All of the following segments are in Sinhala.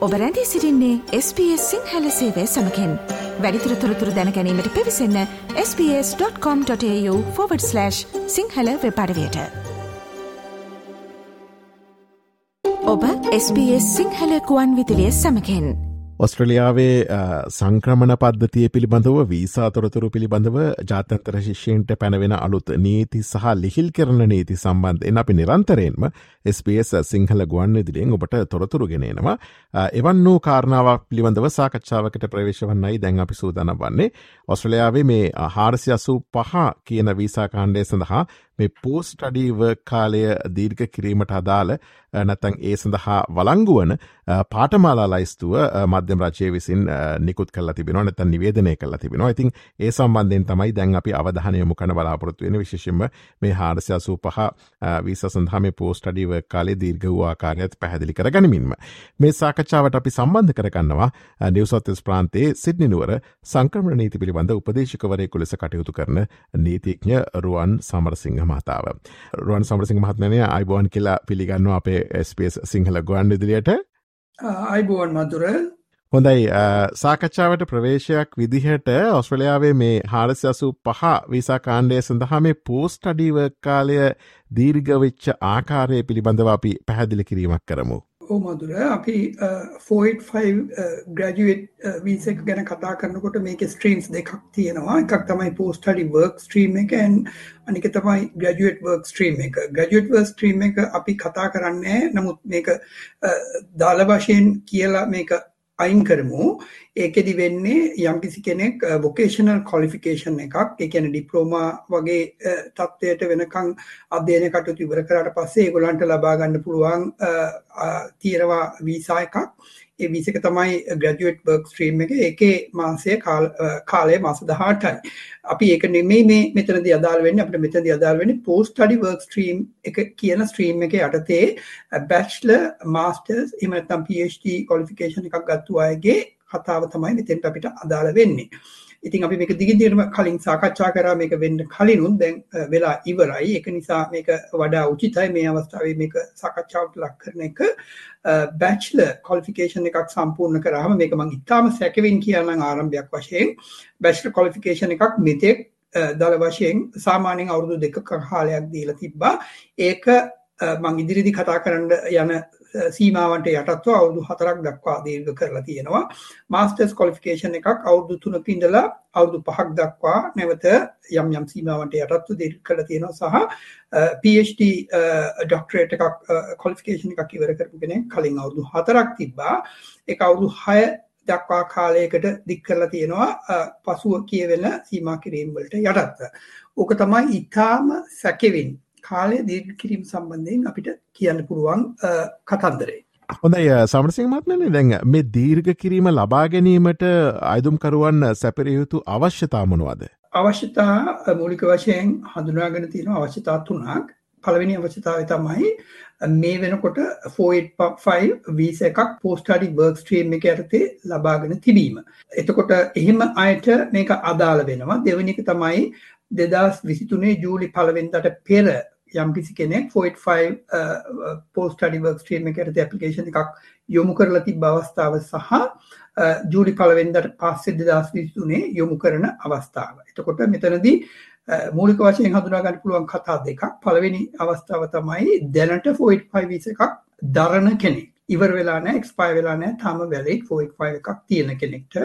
ඔබ රැඳී සිරින්නේ SBS සිංහල සේවය සමකෙන්. වැඩිතුර තොරතුර දැනැනීමට පිවිසන්න ps.com.ta/ සිංහල වෙපඩවයට ඔබ SBS සිංහල කුවන් විදිලිය සමකෙන්. ඔස්ට්‍රලියාවේ සංක්‍රමණ පද්ධතිය පිළිබඳව වීසාතොරතුරු පිළිබඳව ජාතන්තර ශිෂ්‍යන්ට පැනවෙන අලුත් නීති සහ ලිහිල් කරන නීති සම්බන්ධයෙන් අපි නිරන්තරයෙන්ම SBS සිංහල ගුවන් ඉදිරියෙන් ඔබට තොරතුරු ගෙනෙනවා එවන් වූ කාරණාවක් පිළිබඳව සාකච්ඡාවකට ප්‍රවේශ වන්නයි දැන් අපි සූදන වන්නේ. ඔස්ට්‍රලියාවේ මේ හාරසි අසූ පහ කියන වීසා කාණ්ඩය සඳහා මේ පෝස්ටඩීව කාලය දීර්ඝ කිරීමට අදාළ නැතැන් ඒ සඳහා වලංගුවන පාටමාලා ලයිස්තුව මධ්‍යම රජය විසින් නිකුත් කල තිබෙන නැත නිවේදනය කල තිබෙන ඉතින් ඒ සම්බන්ධයෙන් තමයි දැන් අපි අවධානයමු කන බලාපොරත්තුවෙන විශෂම මේ හාරසයසූ පහ විස සඳහම පෝස්ටඩීව කාලේ දීර්ඝ වූ ආකාරයත් පැහැදිලි කර ගනිමින්ම මේ සාකච්ඡාවට අපි සම්බන්ධ කරගන්නවා නිවසත්ස් ප්‍රාන්තයේ සිද්නිනුවර සංක්‍රමණ නීති පිළිබඳ උපදේශකවරයකු ලෙස කටයුතු කරන නීතිඥ රුවන් සමරසිංහ මහතාව. රුවන් සමරසිංහ මහත්මනය අයිබෝන් කියලා පිළිගන්නවා අපේ ස්පේස් සිංහල ගොන් ඉදිරියට අයිබෝන් මදුර හොඳයි සාකච්ඡාවට ප්‍රවේශයක් විදිහට ඔස්ට්‍රලයාාවේ මේ හාරසි අසු පහ විසා කාණ්ඩය සඳහා මේ පෝස්ට අඩීව කාලය දීර්ගවෙච්ච ආකාරය පිළිබඳව අපි පැහැදිලි කිරීමක් කරමු. මදුර අපි ෆෝයිට් ග්‍රජුවට් වීසක ගැන කතා කරනකොට මේක ස්ට්‍රීම්ස් දෙකක් තියෙනවා. එකක් තමයි පෝස්ටඩි වර්ක් ස්ට්‍රීම් එක අනික තමයි ග්‍රජුවට් වර්ක් ස්ට්‍රීම් එක. ග්‍රජුවට් වර් ස්ට්‍රීම් එක අපි කතා කරන්නේ. නමුත් මේක දාල වශයෙන් කියලා මේක අයින් කරමු. ඒකෙදි වෙන්නේ යම්කිසි කෙනෙක් වොකේෂනල් කොලිෆිකේෂන් එකක්. එකන ඩිප්‍රෝමා වගේ තත්ත්වයට වෙනකං අධ්‍යයන කටයුතු ඉවර කරට පස්සේ ඒගොලන්ට ලබාගන්න පුළුවන් තීරවා වීසා එකක්. ඒ විසික තමයි ග්‍රජුවට් බර්ක් ස්ට්‍රීම් එක. එකේ මාසය කාලය මාස දහටයි. අපි ඒක නෙමේ මේ මෙතනද අදාල් වෙන්න. අපට මෙතද අදාල් වෙන පෝස්ටඩි වර්ක් ස්ට්‍රීම් එක කියන ස්ට්‍රීම් එක යටතේ බැච්ල මාස්ටර්ස් එමනතම් PhD කොලිෆිකේෂන් එකක් ගත්තු අයගේ කතාව තමයි මෙතෙන්ට අපිට අදාළ වෙන්නේ. ඉතින් අපි මේක දිගින්දිරම කලින් සාකච්ඡා කරා මේක වෙන්න කලිනුත් දැන් වෙලා ඉවරයි. ඒක නිසා මේක වඩා උචිතයි මේ අවස්ථාවේ මේක සාකච්ඡාවට ලක් කරන එක. බැච්ලර් ක්වොලිෆිකේෂන් එකක් සම්පූර්ණ කරාම මේක මම ඉතාම සැකවින් කියන්නම් ආරම්භයක් වශයෙන් බැච්ලර් ක්වොලිෆිකේෂන් එකක් මෙතෙක් දල වශයෙන් සාමාන්‍යයෙන් අවුරුදු දෙකක කාලයක් දීලා තිබ්බා. ඒක මං ඉදිරිදි කතා කරන්න යන සීමාවන්ට යටත්ව අවුදු හතරක් දක්වා දීර්ඝ කරලා තියෙනවා මාස්ටර්ස් කොලිෆිකේෂන් එකක් අවුදු තුනක ඉඳලා අවුදු පහක් දක්වා නැවත යම් යම් සීමාවන්ට යටත්ව දීර්ඝ කරලා තියෙනවා සහ PhD ඩොක්ටරේට් එකක් කොලිෆිකේෂන් එකක් ඉවර කරපු කෙනෙක් කලින් අවුදු හතරක් තිබ්බා ඒක අවුදු 6 දක්වා කාලයකට දික් කරලා තියෙනවා පසුව කියවෙන සීමා කිරීම වලට යටත්ව. ඕක තමයි ඊටාම සැකෙවින් කාලය දීර්ඝ කිරීම සම්බන්ධයෙන් අපිට කියන්න පුළුවන් කතන්දරේ. හොඳයි සමරසිං මත්නනේ දැන් මේ දීර්ඝ කිරීම ලබා ගැනීමට අයදුම්කරුවන් සැපරයුතු අවශ්‍යතා මොනවද. අවශ්‍යතා මූලික වශයෙන් හඳුනාගෙන තියෙන අවශ්‍යතා තුනක් පළවෙනි අවශ්‍යතාව තමයි මේ වෙනකොට 485 වීස එකක් පෝස්ටඩි වර්ක් ස්ට්‍රීම් එක යටතේ ලබාගෙන තිබීම. එතකොට එහෙම අයට මේක අදාළ වෙනවා. දෙවෙනි එක තමයි දෙදස් විසිතුනේ ජූලි පලවෙන්දට පෙර යම්කිසි කෙනෙක් ෆෝයිට් පෝස්ටඩි වර්ක් ස්ට්‍රීම එකට ඇපලිකේෂන් එකක් යොමු කරලා තිබ අවස්ථාව සහ ජූලි පලවෙන්දට පස්සේ දෙදස් විසිතුනේ යොමු කරන අවස්ථාව. එතකොට මෙතනදී මූලික වශයෙන් හඳුනාගන්න පුළුවන් කතා දෙකක්. පළවෙනි අවස්ථාව තමයි දැනට ෆෝයිට් පයිවිස එකක් දරණ කෙනෙක්. ඉවර වෙලාන එක්ස්පයි වෙලානෑ තම වැලෙක් ෆෝයිට් පයි එකක් තියෙන කෙනෙක්ට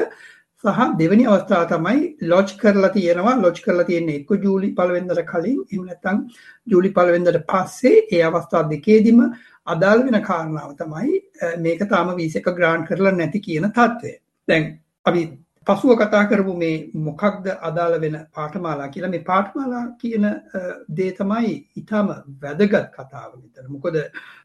සහ දෙවැනි අවස්ථාව තමයි ලොච් කරලා තියෙනවා ලොච් කරලා තියෙන්නේ එක්ක ජූලි පළවෙනිදට කලින් එහෙම නැත්නම් ජූලි පළවෙනිදට පස්සේ ඒ අවස්ථා දෙකේදීම අදාළ වෙන කාරණාව තමයි මේක තාම වීසා එක ග්‍රාන්ට් කරලා නැති කියන තත්ත්වය. දැන් අපි පසුව කතා කරපු මේ මොකක්ද අදාළ වෙන පාඨමාලා කියලා මේ පාඨමාලා කියන දේ තමයි ඊටම වැදගත් කතාව විතර. මොකද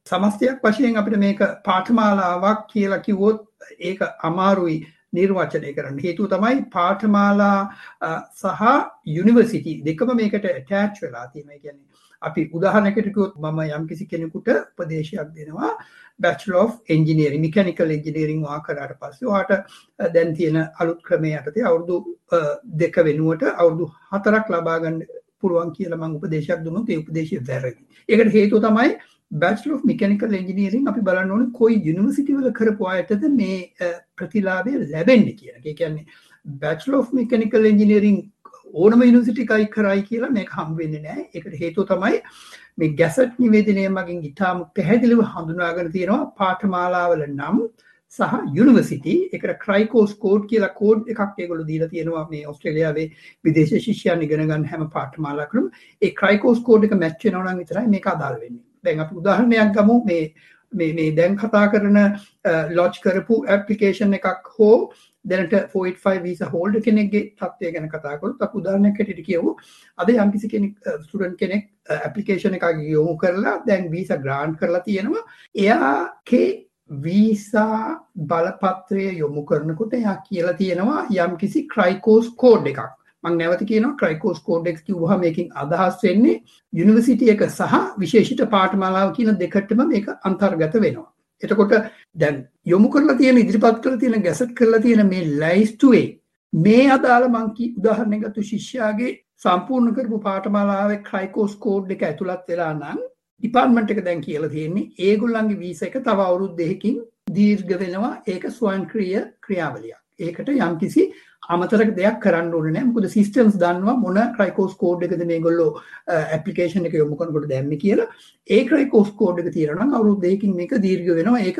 සමස්තයක් වශයෙන් අපිට මේක පාඨමාලාවක් කියලා කිව්වොත් ඒක අමාරුයි නිර්වචනය කරන්න හේතුව තමයි පාඨමාලා සහ යුනිවර්සිටි දෙකම මේකට ටෑච් වෙලා තියෙන ගැන අපි උදාහනකටකුත් මම යම්කිසි කෙනෙකුට උපදේශයක් දෙනවා bachelor of engineering mechanical engineering වා කරට පස්සේ වාට දැන් තියෙන අලුත් ක්‍රමය යටතේ අවුරුදු දෙක වෙනුවට අවුරුදු හතරක් ලබාගන්න පුළුවන් කියල මං උපදේශයක් දුන්නු ඒ උපදේශය වැරදි. ඒකට හේතු තමයි බැචලෝ මිකනිකල් එන්ජිනීරින් අපි බලන්න ඕන කොයි යුනිවසිටි වල කරපු අයටද මේ ප්‍රතිලාභය ලැබෙන්නේ කියන එක කියන්නේ බැචලෝ මිකනිකල් එන්ජිනීරින් ඕනම යුනිසිටිකයි කරයි කියලා මේ හම් වෙන්න නෑ එකට හේතු තමයි මේ ගැසට් නිවේදනය මගින් ඉතාම පැහැදිලිව හඳුනාගෙන තියෙනවා පාඨමාලාවල නම් සහ යුනිවසිටි එක ක්‍රයිකෝස් කෝඩ් කියලා කෝඩ් එකක් ඒගොලු දීලා තියෙනවා මේ ඔස්ට්‍රේලියාවේ විදේශ ශිෂ්‍යයන් ඉගෙන ගන්න හැම පාඨමාලාවකටම. ඒ ක්‍රයිකෝස් කෝඩ් එක මැච් වෙනවා නම් විතරයි මේක අදාළ වෙන්නේ. දැන් අපි උදාහරණයක් ගමු. මේ මේ මේ දැන් කතා කරන ලොච් කරපු ඇප්ලිකේෂන් එකක් හෝ දැනට 485 වීසා හෝල්ඩර් කෙනෙක්ගේ තත්ත්වය ගැන කතා කරොත් අපි උදාහරණයක් හැටියට කියමු. අද යම්කිසි කෙනෙක් ස්ටුඩන්ට් කෙනෙක් ඇප්ලිකේෂන් එකක් යොමු කරලා දැන් වීසා ග්‍රාන්ට් කරලා තියෙනවා. එයාගේ වීසා බලපත්‍රය යොමු කරනකොට එයා කියලා තියෙනවා යම්කිසි ක්‍රයිකෝස් කෝඩ් එකක්. මං නැවත කියනවා ක්‍රයිකෝස් කෝඩෙක් කිව්වා මේකින් අදහස් වෙන්නේ යුනිවර්සිටි එක සහ විශේෂිත පාඨමාලාව කියන දෙකටම මේක අන්තර්ගත වෙනවා. එතකොට දැන් යොමු කරලා තියෙන ඉදිරිපත් කරලා තියෙන ගැසට් කරලා තියෙන මේ ලයිස්තුවේ මේ අදාළ මං කි උදාහරණයක් ගත්තු ශිෂ්‍යයාගේ සම්පූර්ණ කරපු පාඨමාලාවේ ක්‍රයිකෝස් කෝඩ් එක ඇතුළත් වෙලා නම් ඩිපාර්ට්මන්ට් එක දැන් කියලා තියෙන්නේ ඒගොල්ලන්ගේ වීසා එක තව අවුරුදු දෙකකින් දීර්ඝ වෙනවා ඒක ස්වයංක්‍රීය ක්‍රියාවලියක්. ඒකට යම්කිසි අමතර දෙයක් කරන්න ඕන නෑ මොකද සිස්ටම්ස් දන්නවා මොන ක්‍රයිකෝස් කෝඩ් එකද මේගොල්ලෝ ඇප්ලිකේෂන් එක යොමු කරනකොට දැම්මේ කියලා. ඒ ක්‍රයිකෝස් කෝඩ් එක තියෙනවා නම් අවුරුදු දෙකකින් මේක දීර්ඝ වෙනවා. ඒක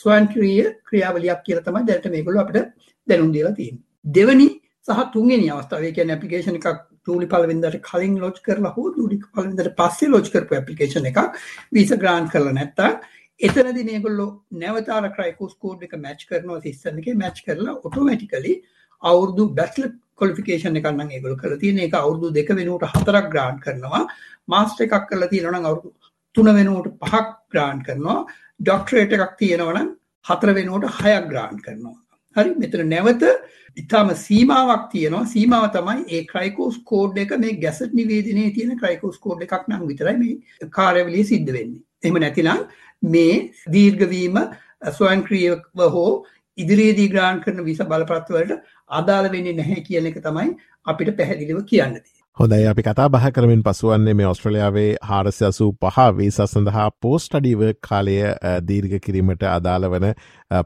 ස්වයංක්‍රීය ක්‍රියාවලියක් කියලා තමයි දැනට මේගොල්ලෝ අපිට දැනුම් දීලා තියෙන්නේ. දෙවනි සහ තුන්වෙනි අවස්ථාව. ඒ කියන්නේ ඇප්ලිකේෂන් එකක් ජූලි පළවෙනිදාට කලින් ලොච් කරලා හෝ ජූලි පළවෙනිදාට පස්සේ ලොච් කරපු ඇප්ලිකේෂන් එකක්. වීසා ග්‍රාන්ට් කරලා නැත්තම් එතනදී මේගොල්ලෝ නැවත අර ක්‍රයිකෝස් කෝඩ් එක මැච් කරනවා සිස්ටම් එකේ මැච් කරලා ඔටෝමැටිකලි අවුරුදු බැස්ල කොලිෆිකේෂන් එකන්න ඒගොල කළ තියෙන එක අවුරුදු දෙක වෙනුවට හතරක් ග්‍රාන්් කරනවා. මාස්ට එකක් කල තියෙනවන අවුරුදු තුන වෙනුවට පහක් ග්‍රාන්් කරනවා. ඩොක්ටරේට එකක් තියෙනවන හතර වෙනුවට හයක් ග්‍රාන්් කරනවා. හරි? මෙතන නැවත ඉතාම සීමාවක් තියෙනවා. සීමාව තමයි ඒ ක්‍රයිකෝස් කෝඩ් එක මේ ගැසට නිවේදනය තියෙන ක්‍රයිකෝස් කෝඩ් එකක් නම් විතරයි මේ කාරවලිය සිද්ධ වෙන්නේ. එම නැතිනම් මේ දීර්ගවීම ස්වයන්ක්‍රියව හෝ ඉදිරියේදී ග්‍රාන් කරන විස බලපත්වලට අදාළ වෙන්නේ නැහැ කියන එක තමයි අපිට පැහැදිලිව කියන්නදී. හොඳයි අපි කතා බහ කරමින් පසුවන්නේ මේ ඔස්ට්‍රලියාවේ හාරසයසූ පහ වීසා සඳහා පෝස්ටඩීව කාලය දීර්ඝ කිරීමට අදාළ වන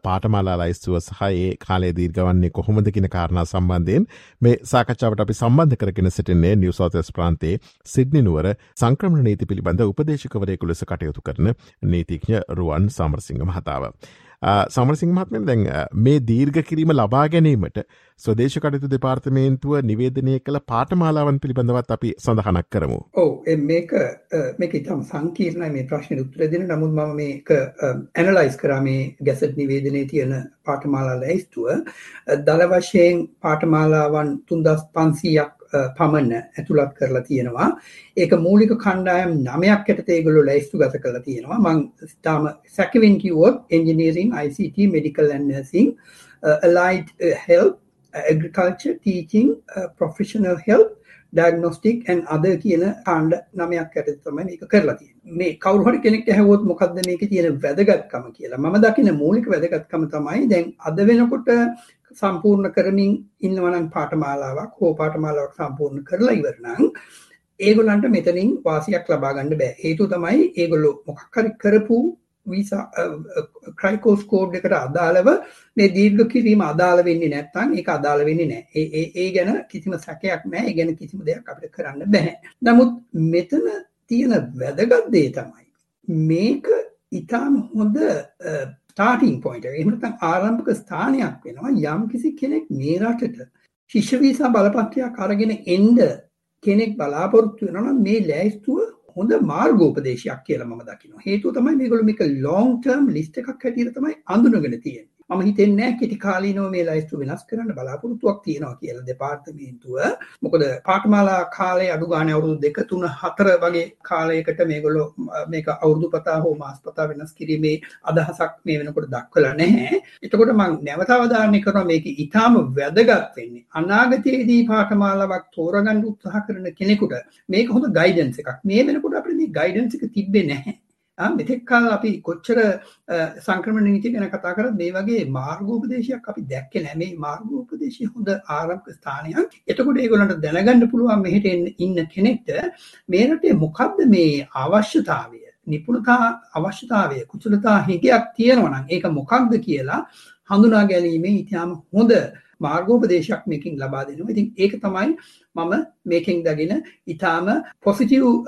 පාටමාලා ලයිස්තුව සහයේ කාලේ දීර්ගවන්නේ කොහොමද කියන කාරණා සම්බන්ධයෙන් මේ සාකච්ඡාවට අපි සම්බන්ධ කරගෙන සිටින්නේ නිවසෝතස් ප්‍රාන්තේ සිද්නිනුවර සංක්‍රමණ නීති පිළිබඳ උපදේශකවරයකු ලෙස කටයුතු කරන නීතිඥ රුවන් සමරසිංහ මහතාව. සමරසිංහ මහත්මෙන් දැන් මේ දීර්ඝ කිරීම ලබා ගැනීමට ස්වදේශ කටයුතු දෙපාර්තමේන්තුව නිවේදනය කළ පාටමාලාවන් පිළිබඳවත් අපි සඳහනක් කරමු. ඕ මේක මේක ඉතාම සංකීර්ණයි මේ ප්‍රශ්න උත්තර දෙන නමුත් මම මේක ඇනලයිස් කරා මේ ගැසට් නිවේදනයේ තියෙන පාටමාලා ලැයිස්තුව දල වශයෙන් පාටමාලාවන් තුන්දස් පන්සීයක් පමණ ඇතුළත් කරලා තියෙනවා. ඒක මූලික කණ්ඩායම් නමයක් ඇට ඒගොලු ලැයිස්තු ගත කරලා තියෙනවා. මං තාම සැකවෙන් කිවොත් engineering ICT medical and nursing uh, allied uh, health uh, agriculture teaching uh, professional health diagnostic and අද කියන කාණ්ඩ නමයක් ඇත තමයි මේක කරලා තියෙන මේ කවරුහට කෙනෙක් ඇහවොත් මොකක්ද මේක තියෙන වැදගත්කම කියලා. මම දකින මූලික වැදගත්කම තමයි දැන් අද වෙනකොට සම්පූර්ණ කරමින් ඉන්නවනම් පාටමාලාවක් හෝ පාටමාලාවක් සම්පූර්ණ කරලා ඉවරනම් ඒගොල්ලන්ට මෙතනින් වාසියක් ලබා ගන්න බෑ හේතු තමයි ඒගොල්ලෝ මොකක් හරි කරපු වීසා ක්‍රයිකෝස් කෝඩ් එකට අදාළව මේ දීර්ඝ කිරීම අදාළ වෙන්නේ නැත්නම් ඒක අදාළ වෙන්නේ නැහැ. ඒ ඒ ගැන කිසිම සැකයක් නැහැ. ඒ ගැන කිසිම දෙයක් අපිට කරන්න බෑ. නමුත් මෙතන තියෙන වැදගත් දේ තමයි මේක ඊටාම හොඳ ස්ටාර්ටින් පොයින්ට් එක. එහෙම නැත්නම් ආරම්භක ස්ථානයක් වෙනවා යම් කිසි කෙනෙක් මේ රටට ශිෂ්‍ය වීසා බලපත්‍රයක් අරගෙන එන්න කෙනෙක් බලාපොරොත්තු වෙනවා නම් මේ ලෑස්තුව හොඳ මාර්ගෝපදේශයක් කියලා මම දකිනවා. හේතුව තමයි මේගොල්ලෝ මේක long term list එකක් හැටියට තමයි අඳුනගෙන තියෙන්නේ. මම හිතෙන්නේ කෙටි කාලීනව මේ ලයිස්තු වෙනස් කරන්න බලාපොරොත්තුවක් තියෙනවා කියලා දෙපාර්තමේන්තුව. මොකද පාඨමාලා කාලේ අඩු ගානේ අවුරුදු 2 3 4 වගේ කාලයකට මේගොල්ලෝ මේක අවුරුදු පතා හෝ මාස පතා වෙනස් කිරීමේ අදහසක් මේ වෙනකොට දක්වලා නැහැ. එතකොට මම නැවත අවධාරණය කරනවා මේක ඊටාම වැදගත් වෙන්නේ. අනාගතයේදී පාඨමාලාවක් තෝරගන්න උත්සාහ කරන කෙනෙකුට මේක හොඳ ගයිඩන්ස් එකක්. මේ වෙනකොට අපිට මේ ගයිඩන්ස් එක තිබ්බේ නැහැ. මෙතෙක්කල් අපි කොච්චර සංක්‍රමණ නීති ගැන කතා කරත් මේ වගේ මාර්ගෝපදේශයක් අපි දැක්කේ නැහැ මේ මාර්ගෝපදේශය හොඳ ආරම්භ ස්ථානයක්. එතකොට ඒගොල්ලන්ට දැනගන්න පුළුවන් මෙහෙට ඉන්න කෙනෙක්ට මේ රටේ මොකද්ද මේ අවශ්‍යතාවය? නිපුණතා අවශ්‍යතාවය කුසලතා හිටියක් තියෙනවනම් ඒක මොකක්ද කියලා හඳුනා ගැනීමේ ඉතාම හොඳ මාර්ගෝපදේශයක් මේකින් ලබා දෙනවා. ඉතින් ඒක තමයි මම මේකින් දගෙන ඉතාම පොසිටව්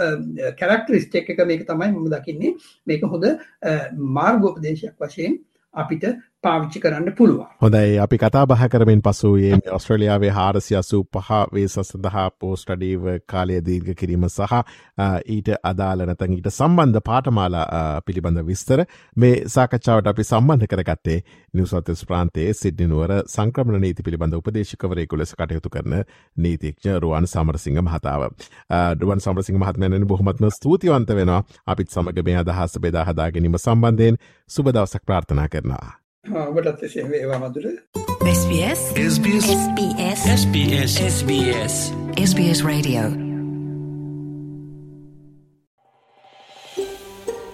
කැරක්ටරිස්ටෙක් එක මේක තමයි මම දකින්නේ. මේක හොඳ uh, මාර්ගෝපදේශයක් වශයෙන් අපිට පාවිච්චි කරන්න පුළුවන්. හොඳයි අපි කතා බහ කරමින් පසුයේ ඔස්ට්‍රලියාවේ හාරසි අසූ පහ වේස සඳහා පෝස්ටඩීව කාලය දීර්ඝ කිරීම සහ ඊට අදාලනතන් ඊට සම්බන්ධ පාටමාලා පිළිබඳ විස්තර මේ සාකච්ඡාවට අපි සම්බන්ධ කරගත්තේ නිවසතස් ප්‍රාන්තයේ සිද්ධිනුවර සංක්‍රමණ නීති පිළිබඳ උපදේශකවරයකු ලෙස කටයුතු කරන නීතික්ඥ රුවන් සමරසිංහ මහතාව. ඩුවන් සමරසිංහ මහත්මයන බොහොමත්ම ස්තුතිවන්ත වෙනවා අපිත් සමග මේ අදහස බෙදාහදා ගැනීම සම්බන්ධයෙන් සුබදවසක් ප්‍රාර්ථනා කරනවා. ඔබටත් එසේ වේවා මధుර SBS SBS SBS SBS SBS SBS Radio.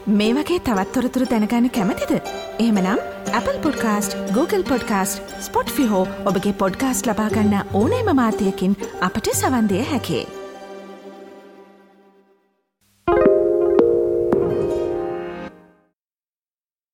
මේ වගේ තවත්තොරතුරු දැනගන්න කැමතිද. එහමනම් Apple පුොඩ්කාස්ට Google පොඩ්කාස්ට ස්පොට් ෆිහෝ ඔබගේ පොඩ්කාස්ට ලබාගන්න ඕනෑම මාතයකින් අපට සවන්දය හැකේ.